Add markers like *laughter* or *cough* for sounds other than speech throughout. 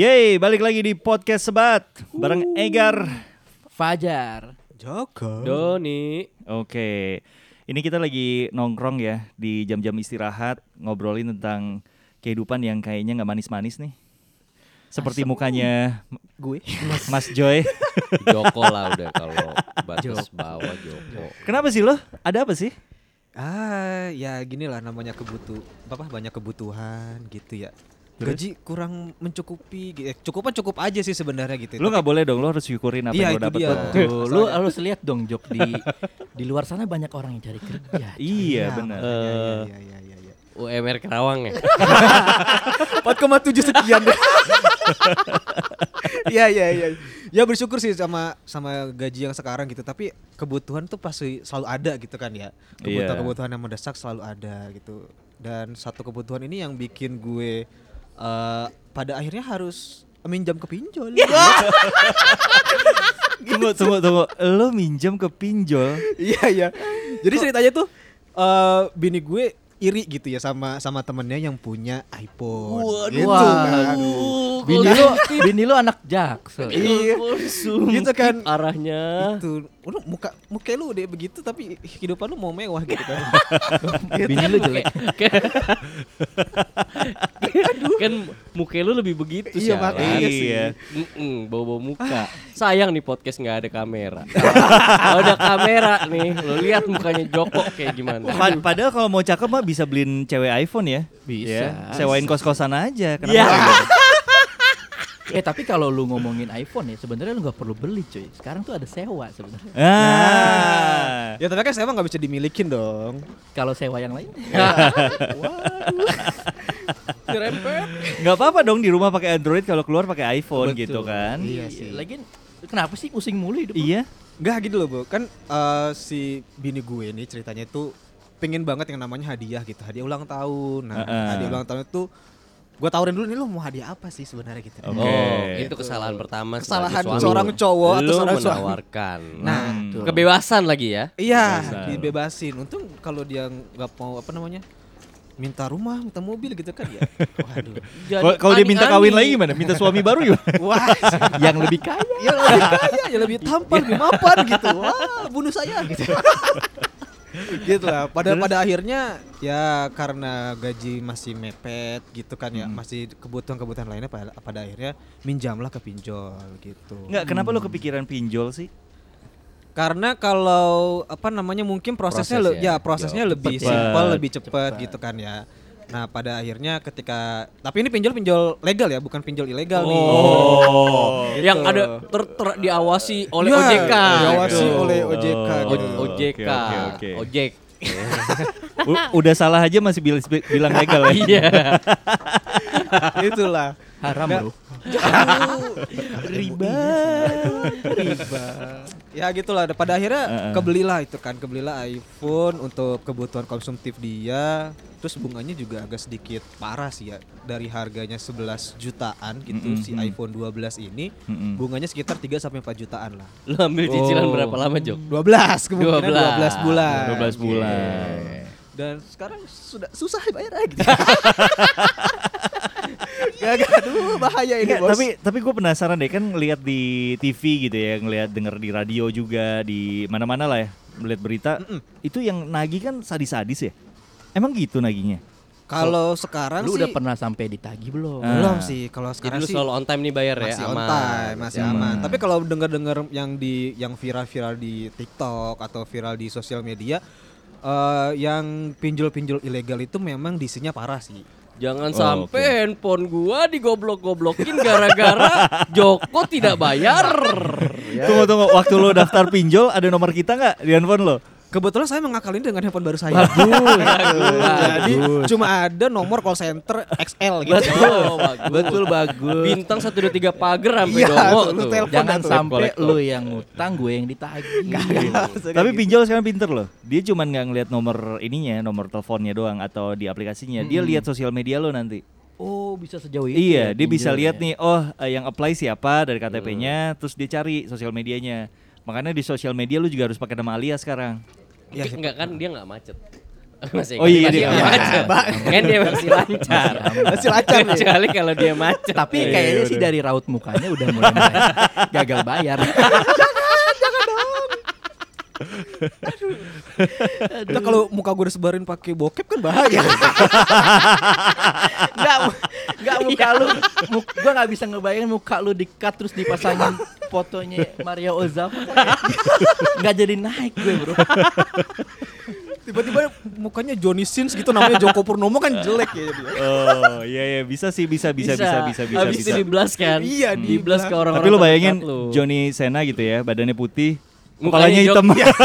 Yeay, balik lagi di podcast sebat bareng Egar. Fajar. Joko. Doni. Oke, ini kita lagi nongkrong ya di jam-jam istirahat ngobrolin tentang kehidupan yang kayaknya nggak manis-manis nih. Seperti mukanya Gue. Mas Joy. *laughs* Joko lah udah kalau batas bawah Joko. Kenapa sih lo? Ada apa sih? Ah, ya gini lah namanya kebutuh apa banyak kebutuhan gitu ya. Gaji kurang mencukupi, eh, cukupan cukup aja sih sebenarnya gitu. Lo nggak boleh dong, lo harus syukurin apa Iya, yang dia. Bang. Tuh, lu harus lihat dong Jok di di luar sana banyak orang yang cari kerja. Iya benar. Iya, iya, iya, iya, iya, iya. UMR Kerawang ya. *laughs* 4,7 sekian deh. *laughs* Iya iya iya. Ya bersyukur sih sama sama gaji yang sekarang gitu, tapi kebutuhan tuh pasti selalu ada gitu kan ya. Kebutuhan-kebutuhan yang mendesak selalu ada gitu. Dan satu kebutuhan ini yang bikin gue eh, pada akhirnya harus minjam ke pinjol. *laughs* Tunggu, tunggu, tunggu. Lo minjem ke pinjol? Iya iya. Jadi ceritanya tuh eh bini gue iri gitu ya sama sama temennya yang punya iPhone. gitu kan. Bini lu bini lu anak jaksel. Iya. Gitu kan. Arahnya. Itu lu muka muka lu udah begitu tapi kehidupan lu mau mewah gitu kan. *laughs* Bini lu jelek. kan muka lu lebih begitu Iya, sih. Iya. Mm-mm, bawa-bawa muka. Sayang nih podcast nggak ada kamera. Kalau ada kamera nih, lo lihat mukanya Joko kayak gimana. Pa- padahal kalau mau cakep mah bisa beliin cewek iPhone ya. Bisa. Ya, sewain kos-kosan aja. Kenapa? Iya. nggak? *laughs* Eh tapi kalau lu ngomongin iPhone ya sebenarnya lu nggak perlu beli cuy. Sekarang tuh ada sewa sebenarnya. Ah. ya tapi kan saya emang nggak bisa dimilikin dong. Kalau sewa yang lain. *laughs* Nggak apa-apa dong di rumah pakai Android kalau keluar pakai iPhone Betul. gitu kan. Iya sih. Lagian kenapa sih pusing mulu hidup? lu? Iya. Enggak gitu loh, Bu. Kan eh, si bini gue nih ceritanya tuh pengen banget yang namanya hadiah gitu, hadiah ulang tahun. Nah, Heeh. hadiah ulang tahun itu gue tawarin dulu nih lo mau hadiah apa sih sebenarnya gitu. Oke. Oh, itu kesalahan pertama Kesalahan suami. seorang cowok atau Lu seorang suami. menawarkan. Nah, Hmm. Kebebasan lagi ya. Iya, Kebebasan. dibebasin. Untung kalau dia nggak mau apa namanya? minta rumah, minta mobil gitu kan ya. *laughs* Waduh. Kalau- dia minta kawin lagi gimana? Minta suami baru gimana? *laughs* Wah, *laughs* yang lebih kaya. ya lebih kaya, ya lebih tampan, lebih mapan gitu. Wah, bunuh saya gitu. Gitu lah. Pada pada akhirnya ya karena gaji masih mepet gitu kan ya, masih kebutuhan-kebutuhan lainnya pada, pada akhirnya minjamlah ke pinjol gitu. Enggak, kenapa lo kepikiran pinjol sih? Karena kalau apa namanya mungkin prosesnya Proses le- ya. ya prosesnya Jauh lebih simpel, lebih cepat Cepet. gitu kan ya. Nah, pada akhirnya ketika tapi ini pinjol pinjol legal ya, bukan pinjol ilegal nih. Oh. Gitu. Yang ada ter, ter- diawasi oleh Ya, OJK. diawasi gitu. oleh OJK O- gitu. OJK. Oke, oke. Ojek. *laughs* U- udah salah aja masih bil- bilang legal ya. Iya. *laughs* *laughs* Itulah. Haram Nggak. bro. riba. riba. Ya gitulah. Pada akhirnya kebelilah itu kan, kebelilah iPhone untuk kebutuhan konsumtif dia. Terus bunganya juga agak sedikit parah sih ya. Dari harganya 11 jutaan gitu Mm-mm, si mm. iPhone 12 ini, Mm-mm. bunganya sekitar 3 sampai 4 jutaan lah. Lu ambil cicilan Oh. berapa lama, Jok? 12 kemungkinan 12, 12 bulan. 12 bulan. Dan sekarang sudah susah bayar lagi. *laughs* Gak, gak, aduh bahaya ini Enggak, bos. tapi tapi gue penasaran deh kan ngelihat di TV gitu ya, ngelihat denger di radio juga di mana-mana lah ya, melihat berita. Itu yang nagih kan sadis-sadis ya. Emang gitu naginya? Kalau sekarang Lu sih udah pernah sampai ditagih belum? Ah. belum sih. Kalau Jadi sekarang lu sih selalu on time nih bayar ya, masih on aman. time, masih Aman. aman. Tapi kalau dengar-dengar yang di yang viral-viral di TikTok atau viral di sosial media eh yang pinjol-pinjol ilegal itu memang disinya parah sih. Jangan Oh, sampai oke. handphone gua digoblok-goblokin gara-gara Joko tidak bayar. Ya. Tunggu tunggu, waktu lo daftar pinjol ada nomor kita nggak di handphone lo? Kebetulan saya mengakalin dengan handphone baru saya. Jadi cuma ada nomor call center XL gitu. Betul, bagus. Betul bagus. Bintang 123 pagar sampai Iya, dongo tuh, lu tuh. telepon Jangan tuh. sampai kolektor. lu yang ngutang gue yang ditagih. Tapi pinjol sekarang pinter loh. Dia cuman nggak ngeliat nomor ininya, nomor teleponnya doang atau di aplikasinya. Dia lihat sosial media lo nanti. Oh bisa sejauh itu. Iya, ya, dia bisa lihat ya? nih, oh eh, yang apply siapa dari KTP-nya, terus dia cari sosial medianya. Makanya di sosial media lu juga harus pakai nama alias sekarang. Ya, enggak kan dia enggak macet. *laughs* Masih Oh iya, masih dia- nggak macet. *laughs* Kan dia masih lancar. *laughs* Masih lancar. Kecuali kalau dia macet. Tapi Iya, kayaknya iya, sih udah. dari raut mukanya udah mulai gagal bayar. Nah, kalau muka gue disebarin pakai bokep kan bahaya. *laughs* Enggak, enggak muka lu. Muk, gua nggak bisa ngebayangin muka lu di-cut terus dipasangin fotonya Mario Ozawa. Enggak jadi naik gue, Bro. Tiba-tiba mukanya Johnny Sins gitu namanya Joko Purnomo kan jelek ya jadi. Oh iya iya bisa sih bisa bisa bisa bisa bisa. Habis bisa. itu diblas kan. Iya, diblas ke orang-orang. Tapi lu bayangin. Johnny Sena gitu ya, badannya putih, Mukanya hitam. *laughs* jok-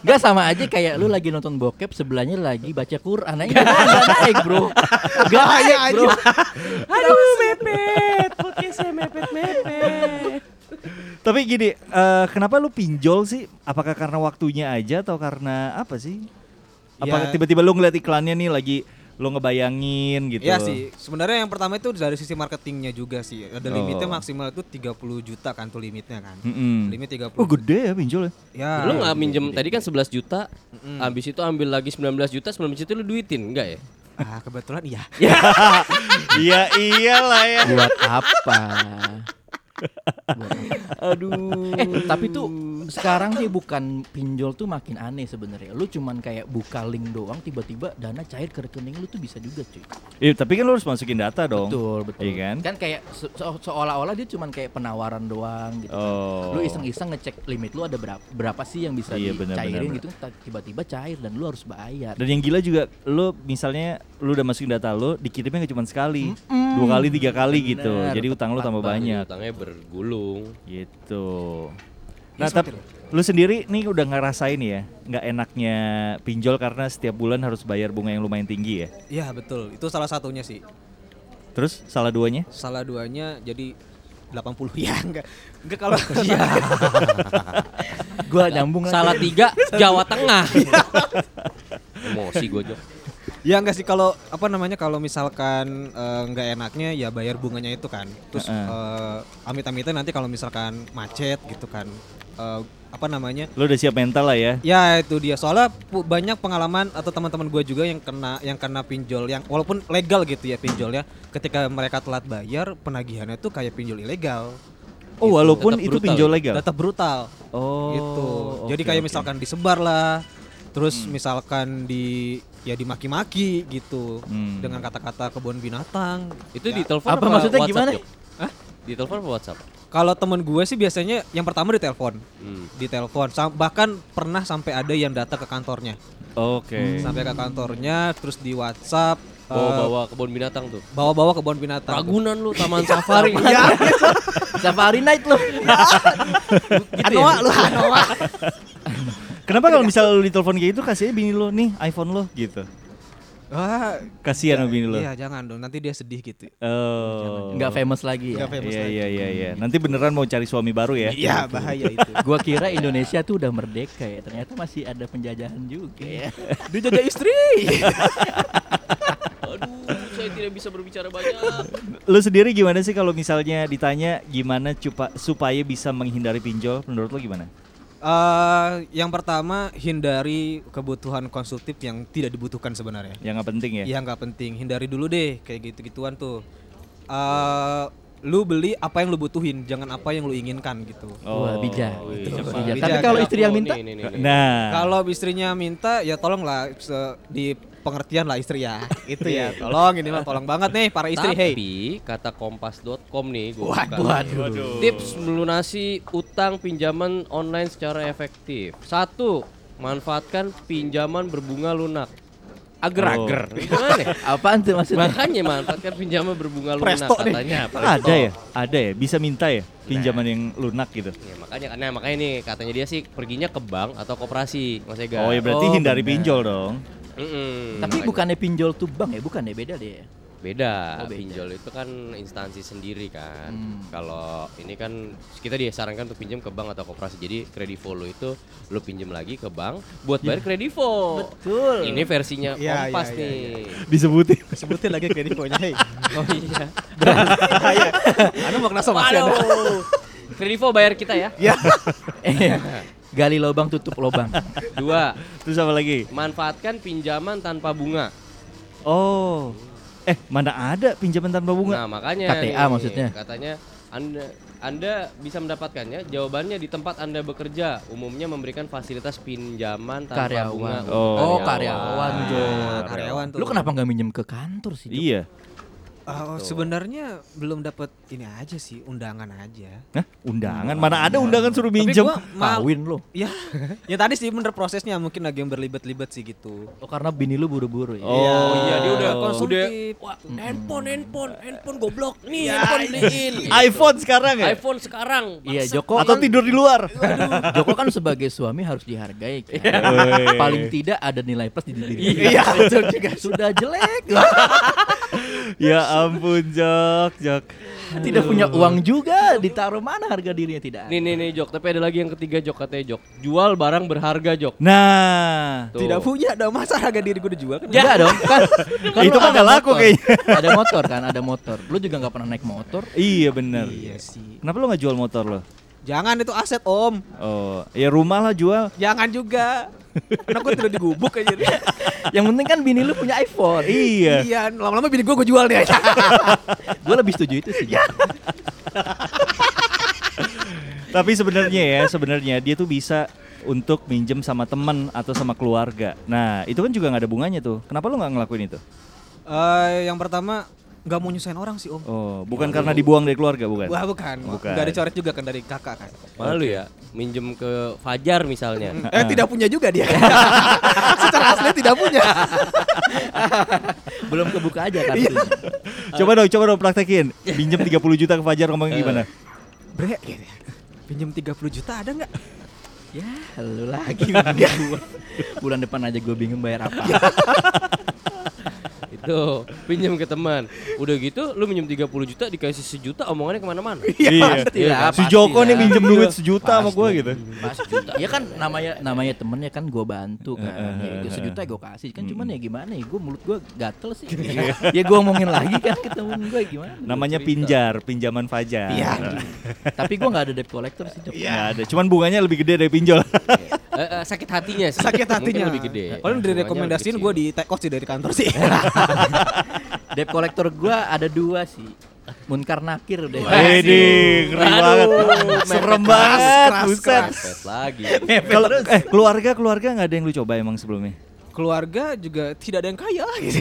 Enggak sama aja kayak lu lagi nonton bokep sebelahnya lagi baca Quran. Nah, enggak naik, Bro. Enggak naik, Bro. Aduh mepet, podcastnya mepet-mepet. Tapi gini, eh, kenapa lu pinjol sih? Apakah karena waktunya aja atau karena apa sih? Apa Ya. tiba-tiba lu ngeliat iklannya nih lagi lu ngebayangin gitu? Iya sih. Sebenarnya yang pertama itu dari sisi marketingnya juga sih. Ada Oh. limitnya maksimal itu 30 juta kan tuh limitnya kan. Mm-mm. Limit 30. Oh gede ya pinjol ya? Ya. Lu nggak minjem tadi kan 11 juta, Mm-mm. habis itu ambil lagi 19 juta, 19 juta lu duitin, enggak ya? Ah, kebetulan iya. *laughs* Iya iyalah ya. Buat apa? *laughs* Aduh. Eh, tapi tuh sekarang sih bukan pinjol tuh makin aneh sebenarnya. Lu cuman kayak buka link doang tiba-tiba dana cair ke rekening lu tuh bisa juga, cuy. Iya, tapi kan lu harus masukin data dong. Betul, betul. Iya kan? Kan kayak se- se- seolah-olah dia cuman kayak penawaran doang gitu. Oh. Lu iseng-iseng ngecek limit lu ada berapa berapa sih yang bisa Iya, dicairin benar, gitu ta- tiba-tiba cair dan lu harus bayar. Dan yang gila juga lu misalnya lu udah masukin data lu dikirimnya cuma sekali, dua kali tiga kali gitu. Bener, Jadi utang lu tambah banyak Utangnya bergulung. gitu. Ya, Nah, tapi lu sendiri nih udah ngerasain ya nggak enaknya pinjol karena setiap bulan harus bayar bunga yang lumayan tinggi ya. Iya, betul. Itu salah satunya sih. Terus salah duanya? Salah duanya jadi 80 ya enggak. Enggak kalau *laughs* Iya. *laughs* Gua nyambung lagi. Salah tiga, Jawa Tengah. Emosi gue Jok. Ya enggak sih kalau apa namanya kalau misalkan eh, enggak enaknya ya bayar bunganya itu kan. Terus eh, amit-amitnya nanti kalau misalkan macet gitu kan. eh, apa namanya? Lu udah siap mental lah ya. Ya itu dia soalnya banyak pengalaman atau teman-teman gue juga yang kena yang kena pinjol yang walaupun legal gitu ya pinjolnya ketika mereka telat bayar penagihannya tuh kayak pinjol ilegal Oh, walaupun Tetap itu brutal pinjol legal. tetap brutal Oh. gitu jadi oke, kayak oke. misalkan disebar lah terus misalkan di ya dimaki-maki gitu Hmm. dengan kata-kata kebun binatang Itu Ya. di telepon Apa maksudnya WhatsApp, gimana? Jok? Di telepon apa WhatsApp? kalau temen gue sih biasanya yang pertama ditelepon Hmm. ditelepon Sam- bahkan pernah sampai ada yang datang ke kantornya Oke. sampai ke kantornya terus di WhatsApp eh, Bawa-bawa kebun binatang tuh. bawa-bawa kebun binatang Ragunan lu, Taman *laughs* Safari. *laughs* ya Safari night lu. *laughs* Anoa lu Anoa Kenapa kalau misal lu ditelepon kayak gitu kasihnya bini lu nih iPhone lu gitu. Wah, Kasihan sama bini lu. iya jangan dong, nanti dia sedih gitu. Oh. Enggak famous lagi ya. Nggak famous Iya lagi. iya iya iya. Nanti beneran mau cari suami baru ya? Iya, bahaya itu. *laughs* Gua kira Indonesia tuh udah merdeka ya. Ternyata masih ada penjajahan juga ya. *laughs* Dijajah istri. *laughs* Aduh, saya tidak bisa berbicara banyak. Lu sendiri gimana sih kalau misalnya ditanya gimana cupa, supaya bisa menghindari pinjol? Menurut lu gimana? Eh, yang pertama hindari kebutuhan konsumtif yang tidak dibutuhkan sebenarnya. Yang nggak penting ya? Iya nggak penting, hindari dulu deh kayak gitu-gituan tuh. Eh, lu beli apa yang lu butuhin, jangan apa yang lu inginkan gitu. Wah, bijak. Bijak. Tapi kalau istri yang Oh, minta, nih, nih, nih, nih. Nah, Kalau istrinya minta ya tolonglah di pengertian lah istri ya. *laughs* Itu ya, tolong ini mah tolong banget nih para istri. Hey. Tapi kata kompas.com nih gua Waduh, buka. Tips melunasi utang pinjaman online secara efektif. Satu, manfaatkan pinjaman berbunga lunak. Ager-ager. Gimana? *laughs* apaan tuh maksudnya? Makanya manfaatkan pinjaman berbunga lunak Presto nih. katanya. *laughs* ada ya? Ada ya? Bisa minta ya? Pinjaman yang lunak gitu? Ya, makanya karena makanya nih katanya dia sih perginya ke bank atau koperasi, Mas Ega. Oh ya berarti Oh, hindari benar. pinjol dong. Mm-mm, Tapi makanya. bukannya pinjol tuh bank ya? Bukan ya beda deh. Beda, Oh, beda. pinjol itu kan instansi sendiri kan. Hmm. Kalau ini kan kita disarankan untuk pinjam ke bank atau koperasi. Jadi kredivo lo itu lo pinjam lagi ke bank buat bayar kredivo. Betul. Ini versinya Iya, kompas iya, iya, nih. Disebutin. Sebutin lagi kredivonya, hey. *laughs* Oh iya. Anu mau kena sama Aduh. Kredivo bayar kita ya. Ya. *laughs* Gali lubang tutup lubang. *laughs* Dua, Terus apa lagi? manfaatkan pinjaman tanpa bunga. Oh. Eh, mana ada pinjaman tanpa bunga? Nah, makanya KTA maksudnya? Katanya Anda Anda bisa mendapatkannya. Jawabannya di tempat Anda bekerja, umumnya memberikan fasilitas pinjaman tanpa Karyawan. bunga. Oh. Oh, karyawan. Nah, karyawan tuh. Lu kenapa nggak minjem ke kantor sih? Iya. Oh, sebenarnya belum dapat ini aja sih, undangan aja. Hah? Undangan? Mana ada undangan suruh minjem? Kawin lo. *laughs* Ya, ya tadi sih bener prosesnya mungkin lagi yang berlibat-libat sih gitu. Oh, karena bini lu buru-buru ya. Oh, Oh iya, dia udah konsumtif. udah wah, handphone, handphone, handphone goblok. Nih handphone beliin. iPhone sekarang ya? iPhone sekarang. Iya. Joko Atau kan, tidur di luar? Joko kan sebagai suami harus dihargai kan. Woi. Paling tidak ada nilai plus di diri. Iya, betul juga. Sudah jelek. *laughs* ya ampun, Jok, Jok. tidak punya uang juga, ditaruh mana harga dirinya tidak ada. Nih nih nih Jok, tapi ada lagi yang ketiga Jok katanya Jok. Jual barang berharga Jok. Nah, Tuh. Tidak punya dong, masa harga diri gue dijual kan? *laughs* Enggak dong, kan, *laughs* kan Itu lu mah ada nggak laku motor. kayaknya. *laughs* Ada motor kan, ada motor. Lu juga nggak pernah naik motor. iya bener. Iya sih. Kenapa lo nggak jual motor lo? Jangan itu aset om, Oh, ya rumah lah jual. jangan juga. Karena gue tidak digubuk aja. *laughs* Yang penting kan bini lu punya iPhone. Iya. Iya, lama-lama bini gue gue jual deh. *laughs* Gue lebih setuju itu sih. *laughs* Tapi sebenarnya ya, sebenarnya dia tuh bisa untuk minjem sama teman atau sama keluarga. Nah, itu kan juga nggak ada bunganya tuh. Kenapa lo nggak ngelakuin itu? Eh, yang pertama nggak mau nyusahin orang sih om. Oh, bukan karena dibuang dari keluarga, bukan? Wah bukan, Bukan. nggak dicoret juga kan dari kakak kan. Malu ya, minjem ke Fajar misalnya. *laughs* Eh tidak punya juga dia. *laughs* Secara asli tidak punya. *laughs* Belum kebuka aja kan. Coba dong, coba dong praktekin. Minjem 30 juta ke Fajar ngomongnya gimana? Bre, gitu. pinjam 30 juta ada nggak? Ya, lu lagi gua. Bulan depan aja gue bingung bayar apa. Itu pinjam ke teman. Udah gitu lu minjem 30 juta dikasih sejuta omongannya ke mana-mana. Iya. pastilah, Si Joko nih minjem duit sejuta sama gue gitu. Mas juta. Ya kan namanya namanya temennya kan gue bantu kan. Ya, Eh, gua sejuta gue kasih kan cuman ya gimana ya gue mulut gue gatel sih. *laughs* ya gue omongin lagi kan ke temen gue gimana. Gua Namanya pinjar, pinjaman Fajar. Iya. Tapi gue nggak ada debt collector sih. Nggak ada. Cuman bunganya lebih gede dari pinjol. *laughs* Eh, eh, sakit hatinya sih. Sakit Mungkin hatinya. lebih gede. Kalau direkomendasiin gue di take off sih dari kantor sih. *laughs* Debt collector gue ada dua sih. Munkar nakir udah. Ini ngeri banget. Serem banget, keras, buset. lagi. Kalau eh keluarga keluarga nggak ada yang lu coba emang sebelumnya? Keluarga juga tidak ada yang kaya *laughs* gitu.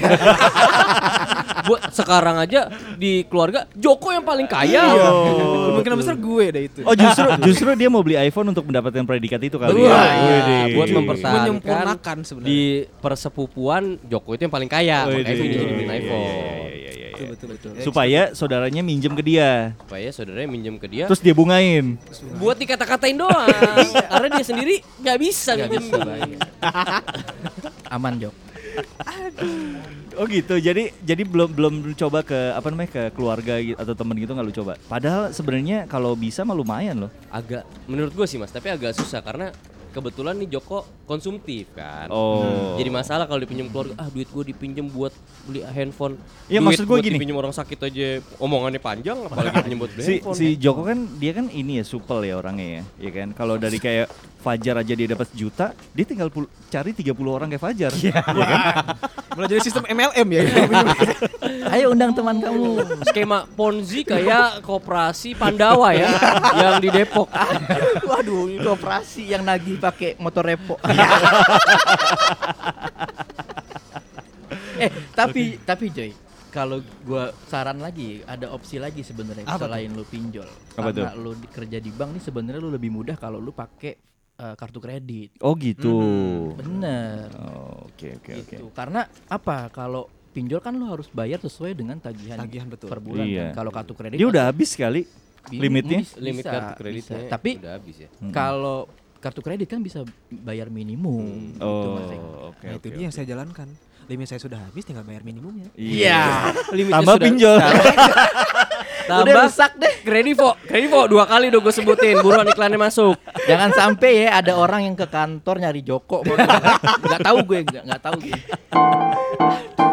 Buat sekarang aja di keluarga Joko yang paling kaya. Oh, Kemungkinan besar gue deh itu. Oh justru justru dia mau beli iPhone untuk mendapatkan predikat itu kali ya. Iya, Widih. buat mempertahankan sebenarnya. di persepupuan Joko itu yang paling kaya. Makanya dia jadi Iya, iPhone. iya, iya, iya, iya. Betul betul betul. Supaya saudaranya minjem ke dia, Supaya saudaranya minjem ke dia terus dia bungain. buat dikata-katain doang. *laughs* Karena dia sendiri nggak bisa Nggak minjem. bisa. *laughs* Aman Jok. Oh gitu. Jadi jadi belum belum coba ke apa namanya ke keluarga gitu, atau temen gitu nggak lu coba. Padahal sebenarnya kalau bisa mah lumayan loh. Agak menurut gue sih Mas, tapi agak susah karena kebetulan nih Joko konsumtif kan. Oh. Jadi masalah kalau dipinjam keluarga, ah duit gue dipinjam buat beli handphone. Iya, maksud buat gini. Dipinjam orang sakit aja omongannya panjang, apalagi *laughs* pinjam buat beli si handphone. si Joko kan dia kan ini ya supel ya orangnya ya, ya kan. Kalau dari kayak Fajar aja dia dapat juta, dia tinggal pul- cari 30 orang kayak Fajar. Iya kan? *laughs* Mulai jadi sistem MLM ya. *laughs* Ayo undang teman kamu. Skema Ponzi kayak koperasi Pandawa ya, yang di Depok. *laughs* Waduh, ini operasi yang nagih pakai motor repo. eh, tapi tapi Joy, kalau gua saran lagi, ada opsi lagi sebenarnya selain lu pinjol. Apa Karena lu di- kerja di bank nih sebenarnya lu lebih mudah kalau lu pakai eh, kartu kredit. Oh gitu. Bener. Oh, Oke oke oke. Gitu. Karena apa? Kalau pinjol kan lu harus bayar sesuai dengan tagihan, Tagihan, betul. per bulan. Iya. kan. Kalau kartu kredit Dia kan udah habis kali bi- limitnya. bisa, Limit kartu kreditnya bisa. Tapi udah habis ya. Kalau kartu kredit kan bisa bayar minimum gitu, Oh, oke Nah itu oke. dia yang saya jalankan. Limit saya sudah habis, tinggal bayar minimumnya. Iya. Limitnya Tambah sudah- *laughs* pinjol. Udah Tambah rusak deh. Kredivo, Kredivo dua kali udah gue sebutin, buruan iklannya masuk. Jangan sampai ya ada orang yang ke kantor nyari Joko. *laughs* Nggak tahu gue, nggak nggak tahu gue. *laughs*